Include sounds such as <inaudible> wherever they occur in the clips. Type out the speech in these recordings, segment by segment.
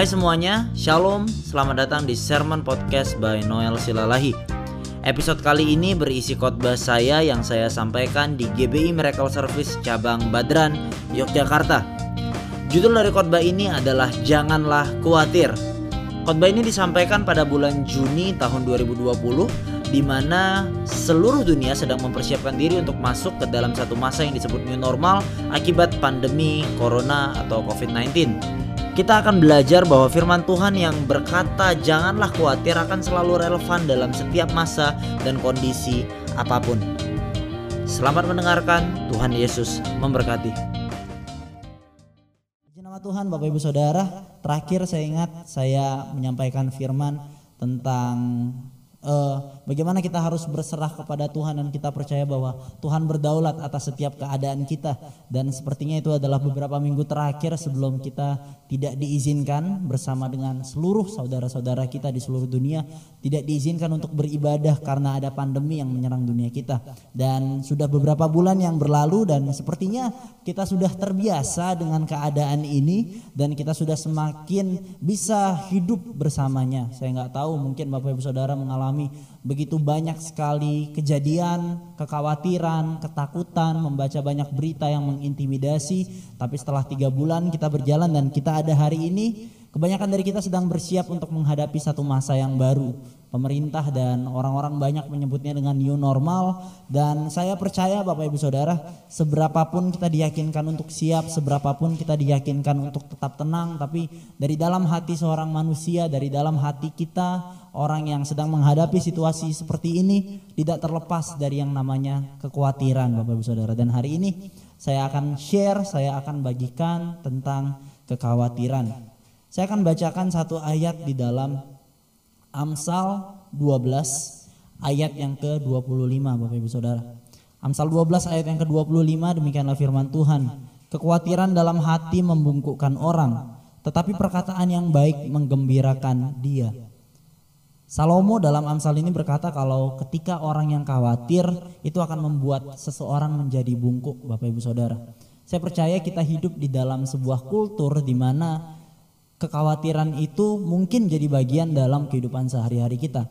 Hai semuanya, Shalom, selamat datang di Sermon Podcast by Noel Silalahi. Episode kali ini berisi khotbah saya yang saya sampaikan di GBI Miracle Service cabang Badran, Yogyakarta. Judul dari khotbah ini adalah Janganlah Khawatir. Khotbah ini disampaikan pada bulan Juni tahun 2020 di mana seluruh dunia sedang mempersiapkan diri untuk masuk ke dalam satu masa yang disebut new normal akibat pandemi corona atau COVID-19. Kita akan belajar bahwa firman Tuhan yang berkata janganlah khawatir akan selalu relevan dalam setiap masa dan kondisi apa pun. Selamat mendengarkan, Tuhan Yesus memberkati. Nama Tuhan Bapak Ibu Saudara, terakhir saya ingat saya menyampaikan firman tentang uh, bagaimana kita harus berserah kepada Tuhan dan kita percaya bahwa Tuhan berdaulat atas setiap keadaan kita. Dan sepertinya itu adalah beberapa minggu terakhir sebelum kita tidak diizinkan bersama dengan seluruh saudara-saudara kita di seluruh dunia. Tidak diizinkan untuk beribadah karena ada pandemi yang menyerang dunia kita. Dan sudah beberapa bulan yang berlalu dan sepertinya kita sudah terbiasa dengan keadaan ini dan kita sudah semakin bisa hidup bersamanya. Saya nggak tahu mungkin Bapak Ibu Saudara mengalami mengalami begitu banyak sekali kejadian, kekhawatiran, ketakutan, membaca banyak berita yang mengintimidasi. Tapi setelah tiga bulan kita berjalan dan kita ada hari ini, kebanyakan dari kita sedang bersiap untuk menghadapi satu masa yang baru pemerintah dan orang-orang banyak menyebutnya dengan new normal dan saya percaya Bapak Ibu Saudara seberapapun kita diyakinkan untuk siap seberapapun kita diyakinkan untuk tetap tenang tapi dari dalam hati seorang manusia dari dalam hati kita orang yang sedang menghadapi situasi seperti ini tidak terlepas dari yang namanya kekhawatiran Bapak Ibu Saudara dan hari ini saya akan share saya akan bagikan tentang kekhawatiran saya akan bacakan satu ayat di dalam Amsal 12 ayat yang ke-25 Bapak Ibu Saudara. Amsal 12 ayat yang ke-25 demikianlah firman Tuhan. Kekhawatiran dalam hati membungkukkan orang, tetapi perkataan yang baik menggembirakan dia. Salomo dalam Amsal ini berkata kalau ketika orang yang khawatir itu akan membuat seseorang menjadi bungkuk Bapak Ibu Saudara. Saya percaya kita hidup di dalam sebuah kultur di mana kekhawatiran itu mungkin jadi bagian dalam kehidupan sehari-hari kita.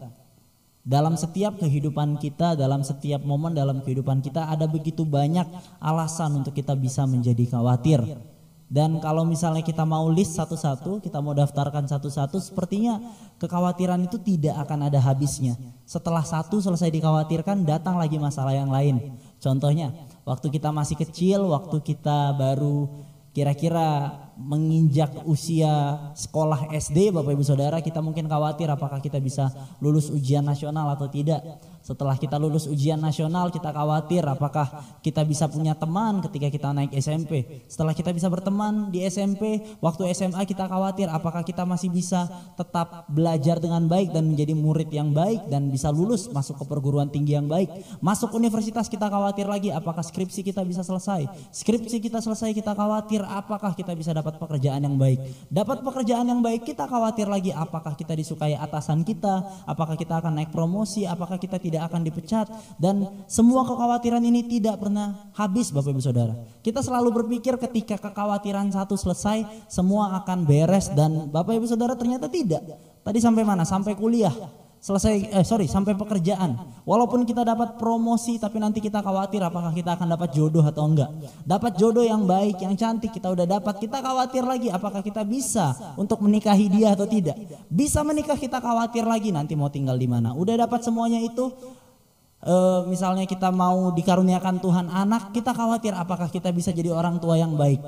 Dalam setiap kehidupan kita, dalam setiap momen dalam kehidupan kita ada begitu banyak alasan untuk kita bisa menjadi khawatir. Dan kalau misalnya kita mau list satu-satu, kita mau daftarkan satu-satu, sepertinya kekhawatiran itu tidak akan ada habisnya. Setelah satu selesai dikhawatirkan, datang lagi masalah yang lain. Contohnya, waktu kita masih kecil, waktu kita baru kira-kira menginjak usia sekolah SD Bapak Ibu Saudara kita mungkin khawatir apakah kita bisa lulus ujian nasional atau tidak setelah kita lulus ujian nasional kita khawatir apakah kita bisa punya teman ketika kita naik SMP. Setelah kita bisa berteman di SMP, waktu SMA kita khawatir apakah kita masih bisa tetap belajar dengan baik dan menjadi murid yang baik dan bisa lulus masuk ke perguruan tinggi yang baik. Masuk universitas kita khawatir lagi apakah skripsi kita bisa selesai. Skripsi kita selesai kita khawatir apakah kita bisa dapat pekerjaan yang baik. Dapat pekerjaan yang baik kita khawatir lagi apakah kita disukai atasan kita, apakah kita akan naik promosi, apakah kita tidak tidak akan dipecat dan semua kekhawatiran ini tidak pernah habis Bapak Ibu Saudara. Kita selalu berpikir ketika kekhawatiran satu selesai semua akan beres dan Bapak Ibu Saudara ternyata tidak. Tadi sampai mana? Sampai kuliah selesai eh sorry sampai pekerjaan. Walaupun kita dapat promosi tapi nanti kita khawatir apakah kita akan dapat jodoh atau enggak. Dapat jodoh yang baik yang cantik kita udah dapat kita khawatir lagi apakah kita bisa untuk menikahi dia atau tidak. Bisa menikah kita khawatir lagi nanti mau tinggal di mana. Udah dapat semuanya itu e, misalnya kita mau dikaruniakan Tuhan anak kita khawatir apakah kita bisa jadi orang tua yang baik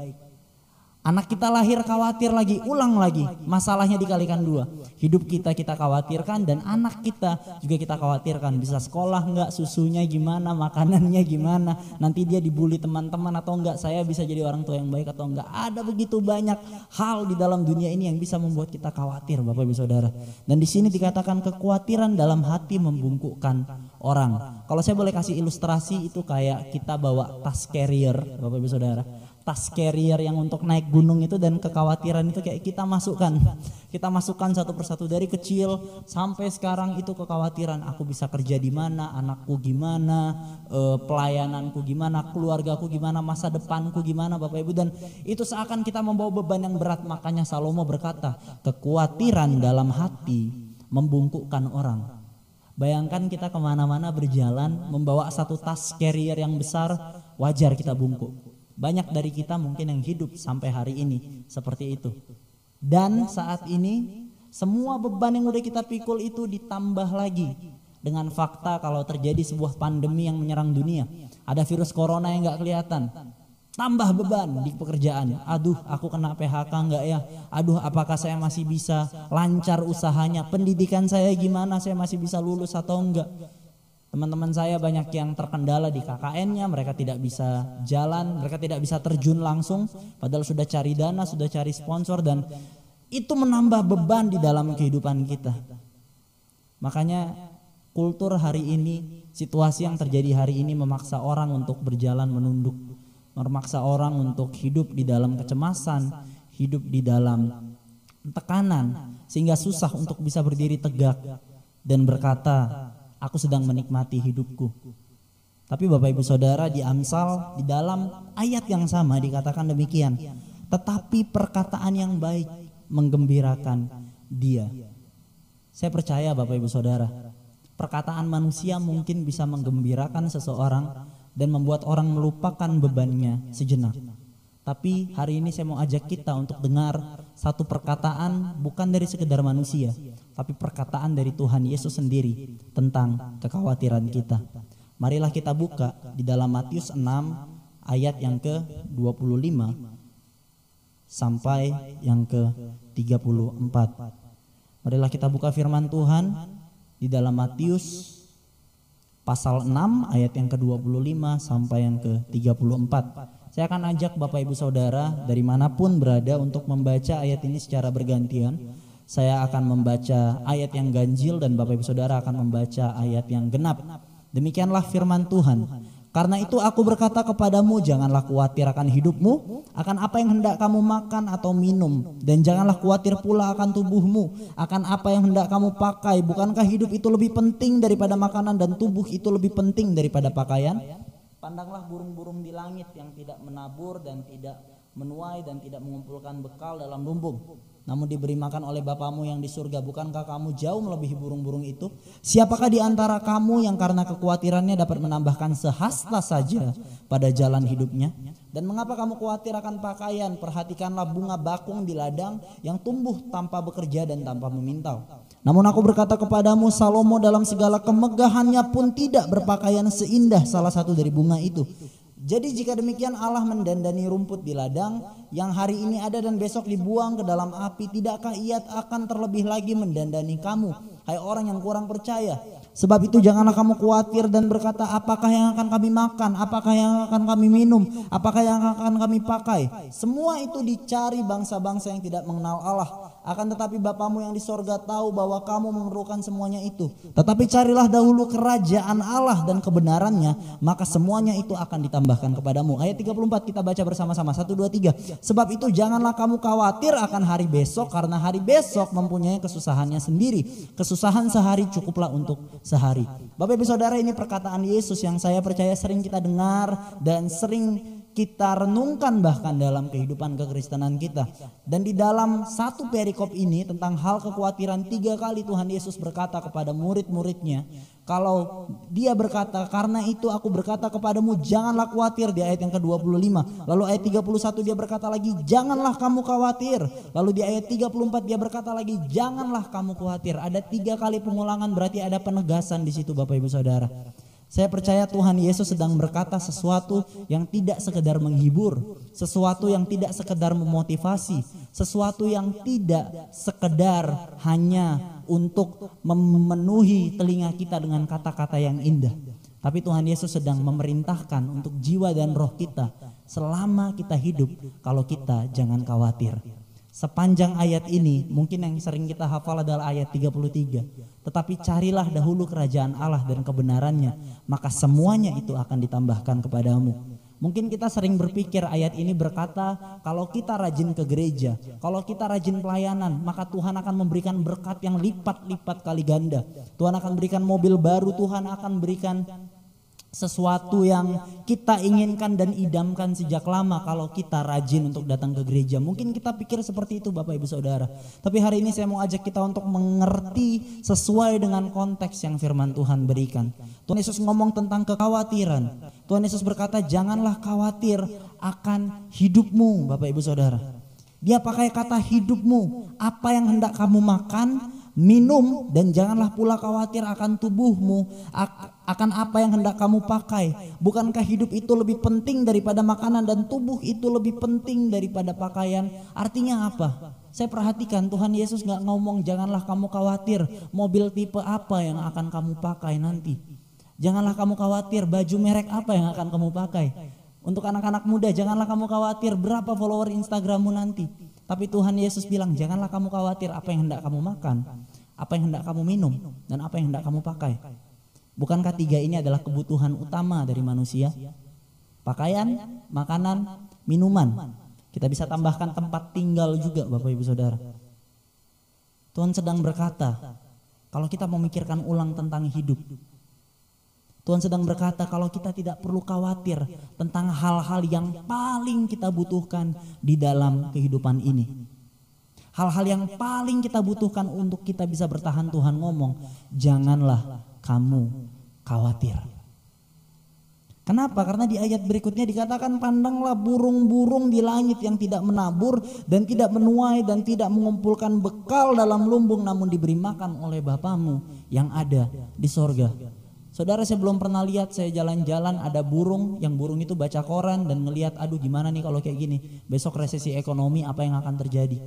Anak kita lahir khawatir lagi, ulang lagi. Masalahnya dikalikan dua. Hidup kita kita khawatirkan dan anak kita juga kita khawatirkan. Bisa sekolah enggak, susunya gimana, makanannya gimana. Nanti dia dibully teman-teman atau enggak, saya bisa jadi orang tua yang baik atau enggak. Ada begitu banyak hal di dalam dunia ini yang bisa membuat kita khawatir Bapak Ibu Saudara. Dan di sini dikatakan kekhawatiran dalam hati membungkukkan orang. Kalau saya boleh kasih ilustrasi itu kayak kita bawa tas carrier Bapak Ibu Saudara tas carrier yang untuk naik gunung itu dan kekhawatiran itu kayak kita masukkan. Kita masukkan satu persatu dari kecil sampai sekarang itu kekhawatiran. Aku bisa kerja di mana anakku gimana eh, pelayananku gimana keluargaku gimana masa depanku gimana bapak ibu. Dan itu seakan kita membawa beban yang berat. Makanya Salomo berkata kekhawatiran dalam hati membungkukkan orang. Bayangkan kita ke mana-mana berjalan membawa satu tas carrier yang besar, wajar kita bungkuk. Banyak dari kita mungkin yang hidup sampai hari ini seperti itu. Dan saat ini semua beban yang udah kita pikul itu ditambah lagi dengan fakta kalau terjadi sebuah pandemi yang menyerang dunia. Ada virus corona yang nggak kelihatan. Tambah beban di pekerjaan. Aduh, aku kena PHK nggak ya? Aduh, apakah saya masih bisa lancar usahanya? Pendidikan saya gimana? Saya masih bisa lulus atau enggak? Teman-teman saya banyak yang terkendala di KKN-nya, mereka tidak bisa jalan, mereka tidak bisa terjun langsung, padahal sudah cari dana, sudah cari sponsor dan itu menambah beban di dalam kehidupan kita. Makanya kultur hari ini, situasi yang terjadi hari ini memaksa orang untuk berjalan menunduk, memaksa orang untuk hidup di dalam kecemasan, hidup di dalam tekanan, sehingga susah untuk bisa berdiri tegak dan berkata, aku sedang menikmati hidupku. Tapi Bapak Ibu Saudara di Amsal di dalam ayat yang sama dikatakan demikian. Tetapi perkataan yang baik menggembirakan dia. Saya percaya Bapak Ibu Saudara, perkataan manusia mungkin bisa menggembirakan seseorang dan membuat orang melupakan bebannya sejenak. Tapi hari ini saya mau ajak kita untuk dengar satu perkataan bukan dari sekedar manusia, tapi perkataan dari Tuhan Yesus sendiri tentang kekhawatiran kita. Marilah kita buka di dalam Matius 6 ayat yang ke-25 sampai yang ke-34. Marilah kita buka firman Tuhan di dalam Matius pasal 6 ayat yang ke-25 sampai yang ke-34. Saya akan ajak Bapak Ibu Saudara dari mana pun berada untuk membaca ayat ini secara bergantian saya akan membaca ayat yang ganjil dan Bapak Ibu Saudara akan membaca ayat yang genap. Demikianlah firman Tuhan. Karena itu aku berkata kepadamu janganlah khawatir akan hidupmu, akan apa yang hendak kamu makan atau minum, dan janganlah khawatir pula akan tubuhmu, akan apa yang hendak kamu pakai. Bukankah hidup itu lebih penting daripada makanan dan tubuh itu lebih penting daripada pakaian? Pandanglah burung-burung di langit yang tidak menabur dan tidak menuai dan tidak mengumpulkan bekal dalam lumbung namun diberi makan oleh Bapamu yang di surga. Bukankah kamu jauh melebihi burung-burung itu? Siapakah di antara kamu yang karena kekhawatirannya dapat menambahkan sehasta saja pada jalan hidupnya? Dan mengapa kamu khawatir akan pakaian? Perhatikanlah bunga bakung di ladang yang tumbuh tanpa bekerja dan tanpa memintal. Namun aku berkata kepadamu, Salomo dalam segala kemegahannya pun tidak berpakaian seindah salah satu dari bunga itu. Jadi jika demikian Allah mendandani rumput di ladang yang hari ini ada dan besok dibuang ke dalam api, tidakkah ia akan terlebih lagi mendandani kamu, hai orang yang kurang percaya? Sebab itu janganlah kamu khawatir dan berkata apakah yang akan kami makan, apakah yang akan kami minum, apakah yang akan kami pakai. Semua itu dicari bangsa-bangsa yang tidak mengenal Allah akan tetapi Bapamu yang di sorga tahu bahwa kamu memerlukan semuanya itu. Tetapi carilah dahulu kerajaan Allah dan kebenarannya, maka semuanya itu akan ditambahkan kepadamu. Ayat 34 kita baca bersama-sama. 1, 2, 3. Sebab itu janganlah kamu khawatir akan hari besok, karena hari besok mempunyai kesusahannya sendiri. Kesusahan sehari cukuplah untuk sehari. Bapak ibu saudara ini perkataan Yesus yang saya percaya sering kita dengar dan sering kita renungkan bahkan dalam kehidupan kekristenan kita. Dan di dalam satu perikop ini tentang hal kekhawatiran tiga kali Tuhan Yesus berkata kepada murid-muridnya. Kalau dia berkata karena itu aku berkata kepadamu janganlah khawatir di ayat yang ke-25. Lalu ayat 31 dia berkata lagi janganlah kamu khawatir. Lalu di ayat 34 dia berkata lagi janganlah kamu khawatir. Ada tiga kali pengulangan berarti ada penegasan di situ Bapak Ibu Saudara. Saya percaya Tuhan Yesus sedang berkata sesuatu yang tidak sekedar menghibur, sesuatu yang tidak sekedar memotivasi, sesuatu yang tidak sekedar hanya untuk memenuhi telinga kita dengan kata-kata yang indah. Tapi Tuhan Yesus sedang memerintahkan untuk jiwa dan roh kita selama kita hidup kalau kita jangan khawatir. Sepanjang ayat ini mungkin yang sering kita hafal adalah ayat 33. Tetapi carilah dahulu kerajaan Allah dan kebenarannya, maka semuanya itu akan ditambahkan kepadamu. Mungkin kita sering berpikir ayat ini berkata, kalau kita rajin ke gereja, kalau kita rajin pelayanan, maka Tuhan akan memberikan berkat yang lipat-lipat kali ganda. Tuhan akan berikan mobil baru, Tuhan akan berikan sesuatu yang kita inginkan dan idamkan sejak lama kalau kita rajin untuk datang ke gereja. Mungkin kita pikir seperti itu Bapak Ibu Saudara. Tapi hari ini saya mau ajak kita untuk mengerti sesuai dengan konteks yang firman Tuhan berikan. Tuhan Yesus ngomong tentang kekhawatiran. Tuhan Yesus berkata, "Janganlah khawatir akan hidupmu, Bapak Ibu Saudara." Dia pakai kata hidupmu, apa yang hendak kamu makan, minum dan janganlah pula khawatir akan tubuhmu akan apa yang hendak kamu pakai. Bukankah hidup itu lebih penting daripada makanan dan tubuh itu lebih penting daripada pakaian? Artinya apa? Saya perhatikan Tuhan Yesus nggak ngomong janganlah kamu khawatir mobil tipe apa yang akan kamu pakai nanti. Janganlah kamu khawatir baju merek apa yang akan kamu pakai. Untuk anak-anak muda janganlah kamu khawatir berapa follower Instagrammu nanti tapi Tuhan Yesus bilang, janganlah kamu khawatir apa yang hendak kamu makan, apa yang hendak kamu minum, dan apa yang hendak kamu pakai. Bukankah tiga ini adalah kebutuhan utama dari manusia? Pakaian, makanan, minuman. Kita bisa tambahkan tempat tinggal juga Bapak Ibu Saudara. Tuhan sedang berkata, kalau kita memikirkan ulang tentang hidup, Tuhan sedang berkata kalau kita tidak perlu khawatir tentang hal-hal yang paling kita butuhkan di dalam kehidupan ini. Hal-hal yang paling kita butuhkan untuk kita bisa bertahan Tuhan ngomong, janganlah kamu khawatir. Kenapa? Karena di ayat berikutnya dikatakan pandanglah burung-burung di langit yang tidak menabur dan tidak menuai dan tidak mengumpulkan bekal dalam lumbung namun diberi makan oleh Bapamu yang ada di sorga. Saudara saya belum pernah lihat saya jalan-jalan ada burung yang burung itu baca koran dan ngelihat aduh gimana nih kalau kayak gini? Besok resesi ekonomi apa yang akan terjadi?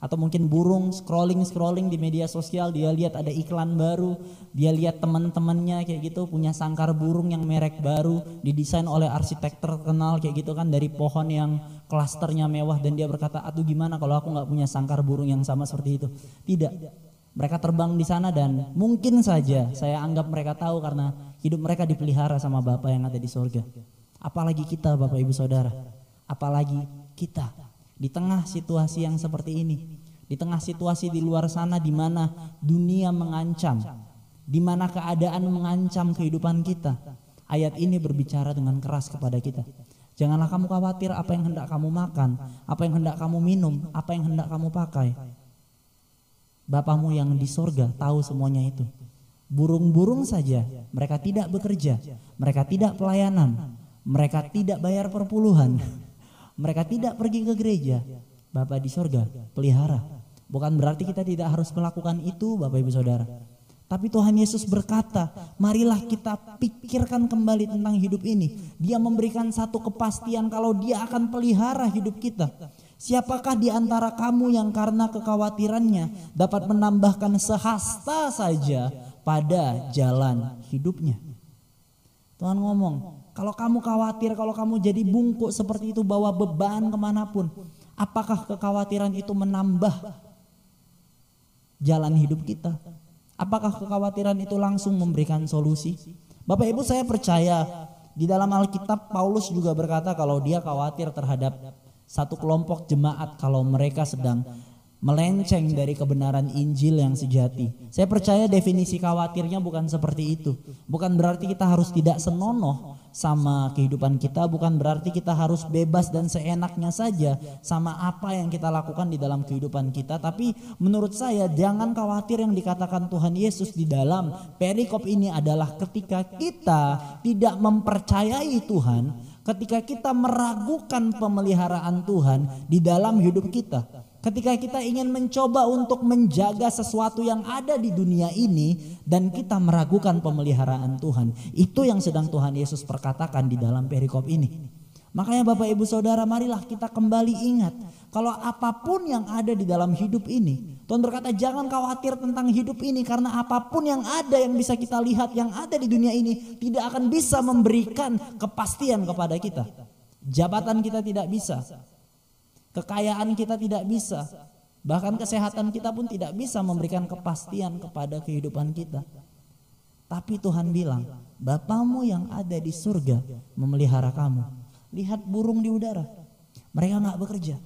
Atau mungkin burung scrolling scrolling di media sosial dia lihat ada iklan baru dia lihat teman-temannya kayak gitu punya sangkar burung yang merek baru didesain oleh arsitek terkenal kayak gitu kan dari pohon yang klasternya mewah dan dia berkata aduh gimana kalau aku nggak punya sangkar burung yang sama seperti itu? Tidak mereka terbang di sana dan mungkin saja saya anggap mereka tahu karena hidup mereka dipelihara sama Bapak yang ada di sorga. Apalagi kita Bapak Ibu Saudara, apalagi kita di tengah situasi yang seperti ini, di tengah situasi di luar sana di mana dunia mengancam, di mana keadaan mengancam kehidupan kita. Ayat ini berbicara dengan keras kepada kita. Janganlah kamu khawatir apa yang hendak kamu makan, apa yang hendak kamu minum, apa yang hendak kamu pakai Bapamu yang di sorga tahu semuanya itu. Burung-burung saja, mereka tidak bekerja, mereka tidak pelayanan, mereka tidak bayar perpuluhan, <laughs> mereka tidak pergi ke gereja. Bapak di sorga pelihara. Bukan berarti kita tidak harus melakukan itu Bapak Ibu Saudara. Tapi Tuhan Yesus berkata, marilah kita pikirkan kembali tentang hidup ini. Dia memberikan satu kepastian kalau dia akan pelihara hidup kita. Siapakah di antara kamu yang karena kekhawatirannya dapat menambahkan sehasta saja pada jalan hidupnya? Tuhan ngomong, kalau kamu khawatir, kalau kamu jadi bungkuk seperti itu bawa beban ke mana pun, apakah kekhawatiran itu menambah jalan hidup kita? Apakah kekhawatiran itu langsung memberikan solusi? Bapak Ibu saya percaya di dalam Alkitab Paulus juga berkata kalau dia khawatir terhadap satu kelompok jemaat kalau mereka sedang melenceng dari kebenaran Injil yang sejati. Saya percaya definisi khawatirnya bukan seperti itu. Bukan berarti kita harus tidak senonoh sama kehidupan kita, bukan berarti kita harus bebas dan seenaknya saja sama apa yang kita lakukan di dalam kehidupan kita. Tapi menurut saya jangan khawatir yang dikatakan Tuhan Yesus di dalam perikop ini adalah ketika kita tidak mempercayai Tuhan, ketika kita meragukan pemeliharaan Tuhan di dalam hidup kita. Ketika kita ingin mencoba untuk menjaga sesuatu yang ada di dunia ini dan kita meragukan pemeliharaan Tuhan. Itu yang sedang Tuhan Yesus perkatakan di dalam perikop ini. Makanya Bapak Ibu Saudara marilah kita kembali ingat kalau apa pun yang ada di dalam hidup ini Tuhan berkata jangan khawatir tentang hidup ini karena apa pun yang ada yang bisa kita lihat yang ada di dunia ini tidak akan bisa memberikan kepastian kepada kita. Jabatan kita tidak bisa. Kekayaan kita tidak bisa. Bahkan kesehatan kita pun tidak bisa memberikan kepastian kepada kehidupan kita. Tapi Tuhan bilang, Bapamu yang ada di surga memelihara kamu. Lihat burung di udara. Mereka nggak bekerja.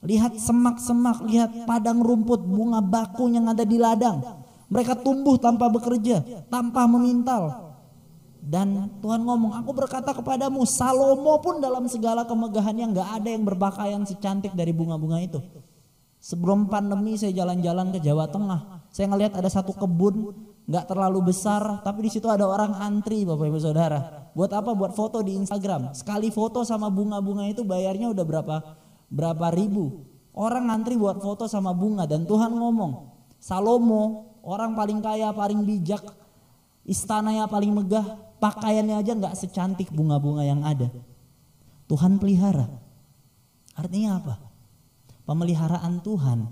Lihat semak-semak, lihat padang rumput, bunga bakung yang ada di ladang. Mereka tumbuh tanpa bekerja, tanpa memintal. Dan Tuhan ngomong, aku berkata kepadamu, Salomo pun dalam segala kemegahannya nggak ada yang berpakaian secantik dari bunga-bunga itu. Sebelum pandemi saya jalan-jalan ke Jawa Tengah, saya ngelihat ada satu kebun nggak terlalu besar, tapi di situ ada orang antri, bapak ibu saudara. Buat apa? Buat foto di Instagram. Sekali foto sama bunga-bunga itu bayarnya udah berapa berapa ribu. Orang antri buat foto sama bunga dan Tuhan ngomong, Salomo orang paling kaya, paling bijak, istananya paling megah, pakaiannya aja nggak secantik bunga-bunga yang ada. Tuhan pelihara. Artinya apa? Pemeliharaan Tuhan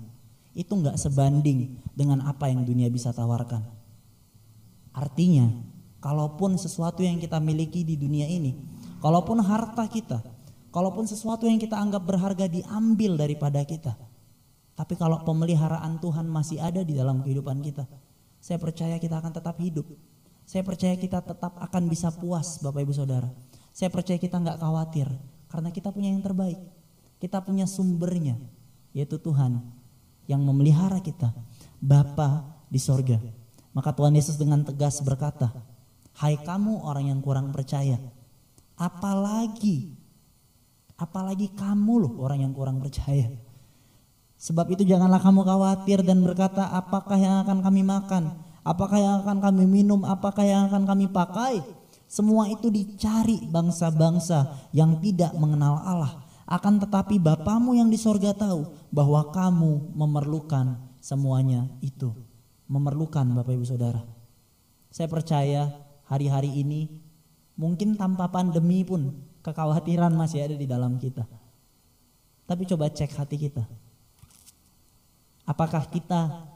itu nggak sebanding dengan apa yang dunia bisa tawarkan. Artinya, kalaupun sesuatu yang kita miliki di dunia ini, kalaupun harta kita, kalaupun sesuatu yang kita anggap berharga diambil daripada kita, tapi kalau pemeliharaan Tuhan masih ada di dalam kehidupan kita, saya percaya kita akan tetap hidup. Saya percaya kita tetap akan bisa puas, Bapak Ibu Saudara. Saya percaya kita nggak khawatir karena kita punya yang terbaik. Kita punya sumbernya, yaitu Tuhan yang memelihara kita, Bapa di sorga. Maka Tuhan Yesus dengan tegas berkata, Hai kamu orang yang kurang percaya, apalagi, apalagi kamu loh orang yang kurang percaya. Sebab itu janganlah kamu khawatir dan berkata, apakah yang akan kami makan, apakah yang akan kami minum, apakah yang akan kami pakai. Semua itu dicari bangsa-bangsa yang tidak mengenal Allah akan tetapi Bapamu yang di sorga tahu bahwa kamu memerlukan semuanya itu. Memerlukan Bapak Ibu Saudara. Saya percaya hari-hari ini mungkin tanpa pandemi pun kekhawatiran masih ada di dalam kita. Tapi coba cek hati kita. Apakah kita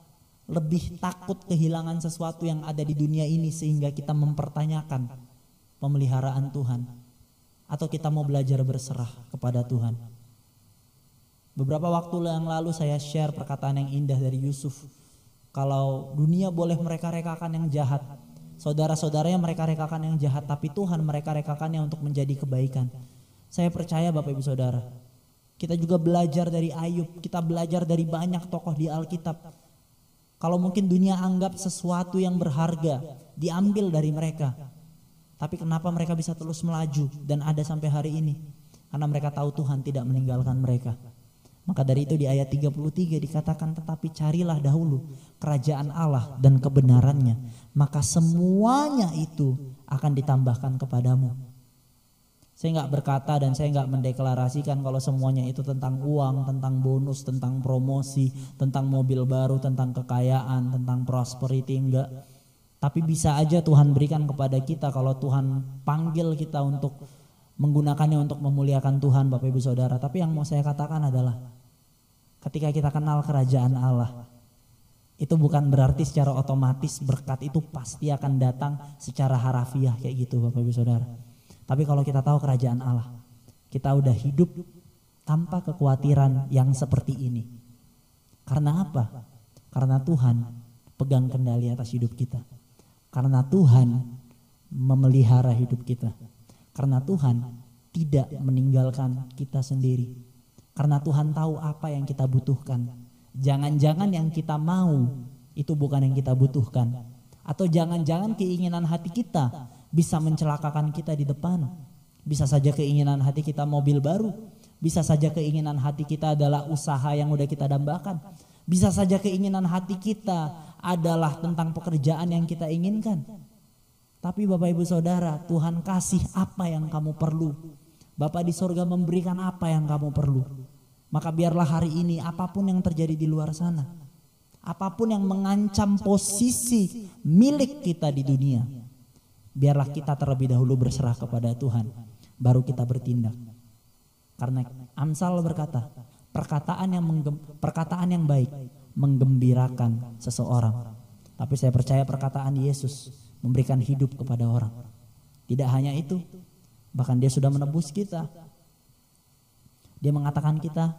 lebih takut kehilangan sesuatu yang ada di dunia ini sehingga kita mempertanyakan pemeliharaan Tuhan? atau kita mau belajar berserah kepada Tuhan. Beberapa waktu yang lalu saya share perkataan yang indah dari Yusuf. Kalau dunia boleh mereka rekakan yang jahat, saudara-saudaranya mereka rekakan yang jahat, tapi Tuhan mereka rekakannya untuk menjadi kebaikan. Saya percaya Bapak Ibu Saudara, kita juga belajar dari Ayub, kita belajar dari banyak tokoh di Alkitab. Kalau mungkin dunia anggap sesuatu yang berharga diambil dari mereka, tapi kenapa mereka bisa terus melaju dan ada sampai hari ini? Karena mereka tahu Tuhan tidak meninggalkan mereka. Maka dari itu di ayat 33 dikatakan tetapi carilah dahulu kerajaan Allah dan kebenarannya. Maka semuanya itu akan ditambahkan kepadamu. Saya nggak berkata dan saya nggak mendeklarasikan kalau semuanya itu tentang uang, tentang bonus, tentang promosi, tentang mobil baru, tentang kekayaan, tentang prosperity enggak. Tapi bisa aja Tuhan berikan kepada kita kalau Tuhan panggil kita untuk menggunakannya untuk memuliakan Tuhan Bapak Ibu Saudara. Tapi yang mau saya katakan adalah ketika kita kenal kerajaan Allah itu bukan berarti secara otomatis berkat itu pasti akan datang secara harafiah kayak gitu Bapak Ibu Saudara. Tapi kalau kita tahu kerajaan Allah, kita udah hidup tanpa kekhawatiran yang seperti ini. Karena apa? Karena Tuhan pegang kendali atas hidup kita. Karena Tuhan memelihara hidup kita. Karena Tuhan tidak meninggalkan kita sendiri. Karena Tuhan tahu apa yang kita butuhkan. Jangan-jangan yang kita mau itu bukan yang kita butuhkan. Atau jangan-jangan keinginan hati kita bisa mencelakakan kita di depan. Bisa saja keinginan hati kita mobil baru. Bisa saja keinginan hati kita adalah usaha yang udah kita dambakan. Bisa saja keinginan hati kita adalah tentang pekerjaan yang kita inginkan. Tapi Bapak Ibu Saudara, Tuhan kasih apa yang kamu perlu. Bapak di sorga memberikan apa yang kamu perlu. Maka biarlah hari ini apa pun yang terjadi di luar sana. Apa pun yang mengancam posisi milik kita di dunia. Biarlah kita terlebih dahulu berserah kepada Tuhan. Baru kita bertindak. Karena Amsal berkata, perkataan yang perkataan yang baik menggembirakan seseorang. Tapi saya percaya perkataan Yesus memberikan hidup kepada orang. Tidak hanya itu, bahkan dia sudah menebus kita. Dia mengatakan kita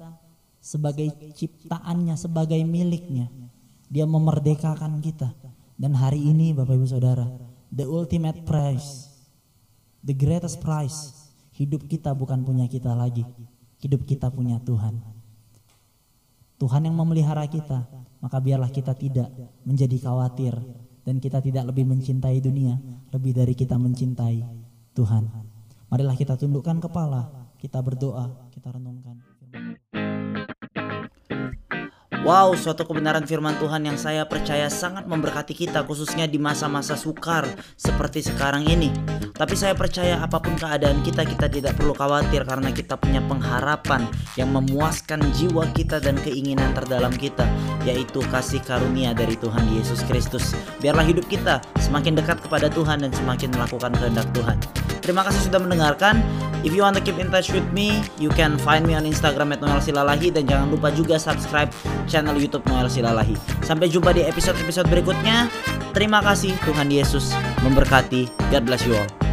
sebagai ciptaannya, sebagai miliknya. Dia memerdekakan kita. Dan hari ini Bapak Ibu Saudara, the ultimate prize, the greatest prize hidup kita bukan punya kita lagi. Hidup kita punya Tuhan. Tuhan yang memelihara kita, maka biarlah kita tidak menjadi khawatir dan kita tidak lebih mencintai dunia lebih dari kita mencintai Tuhan. Marilah kita tundukkan kepala, kita berdoa, kita renungkan. Wow, suatu kebenaran firman Tuhan yang saya percaya sangat memberkati kita khususnya di masa-masa sukar seperti sekarang ini. Tapi saya percaya apa pun keadaan kita, kita tidak perlu khawatir karena kita punya pengharapan yang memuaskan jiwa kita dan keinginan terdalam kita, yaitu kasih karunia dari Tuhan Yesus Kristus. Biarlah hidup kita semakin dekat kepada Tuhan dan semakin melakukan kehendak Tuhan. Terima kasih sudah mendengarkan. If you want to keep in touch with me, you can find me on Instagram at Noel Silalahi dan jangan lupa juga subscribe channel YouTube Noel Silalahi. Sampai jumpa di episode-episode berikutnya. Terima kasih Tuhan Yesus memberkati. God bless you all.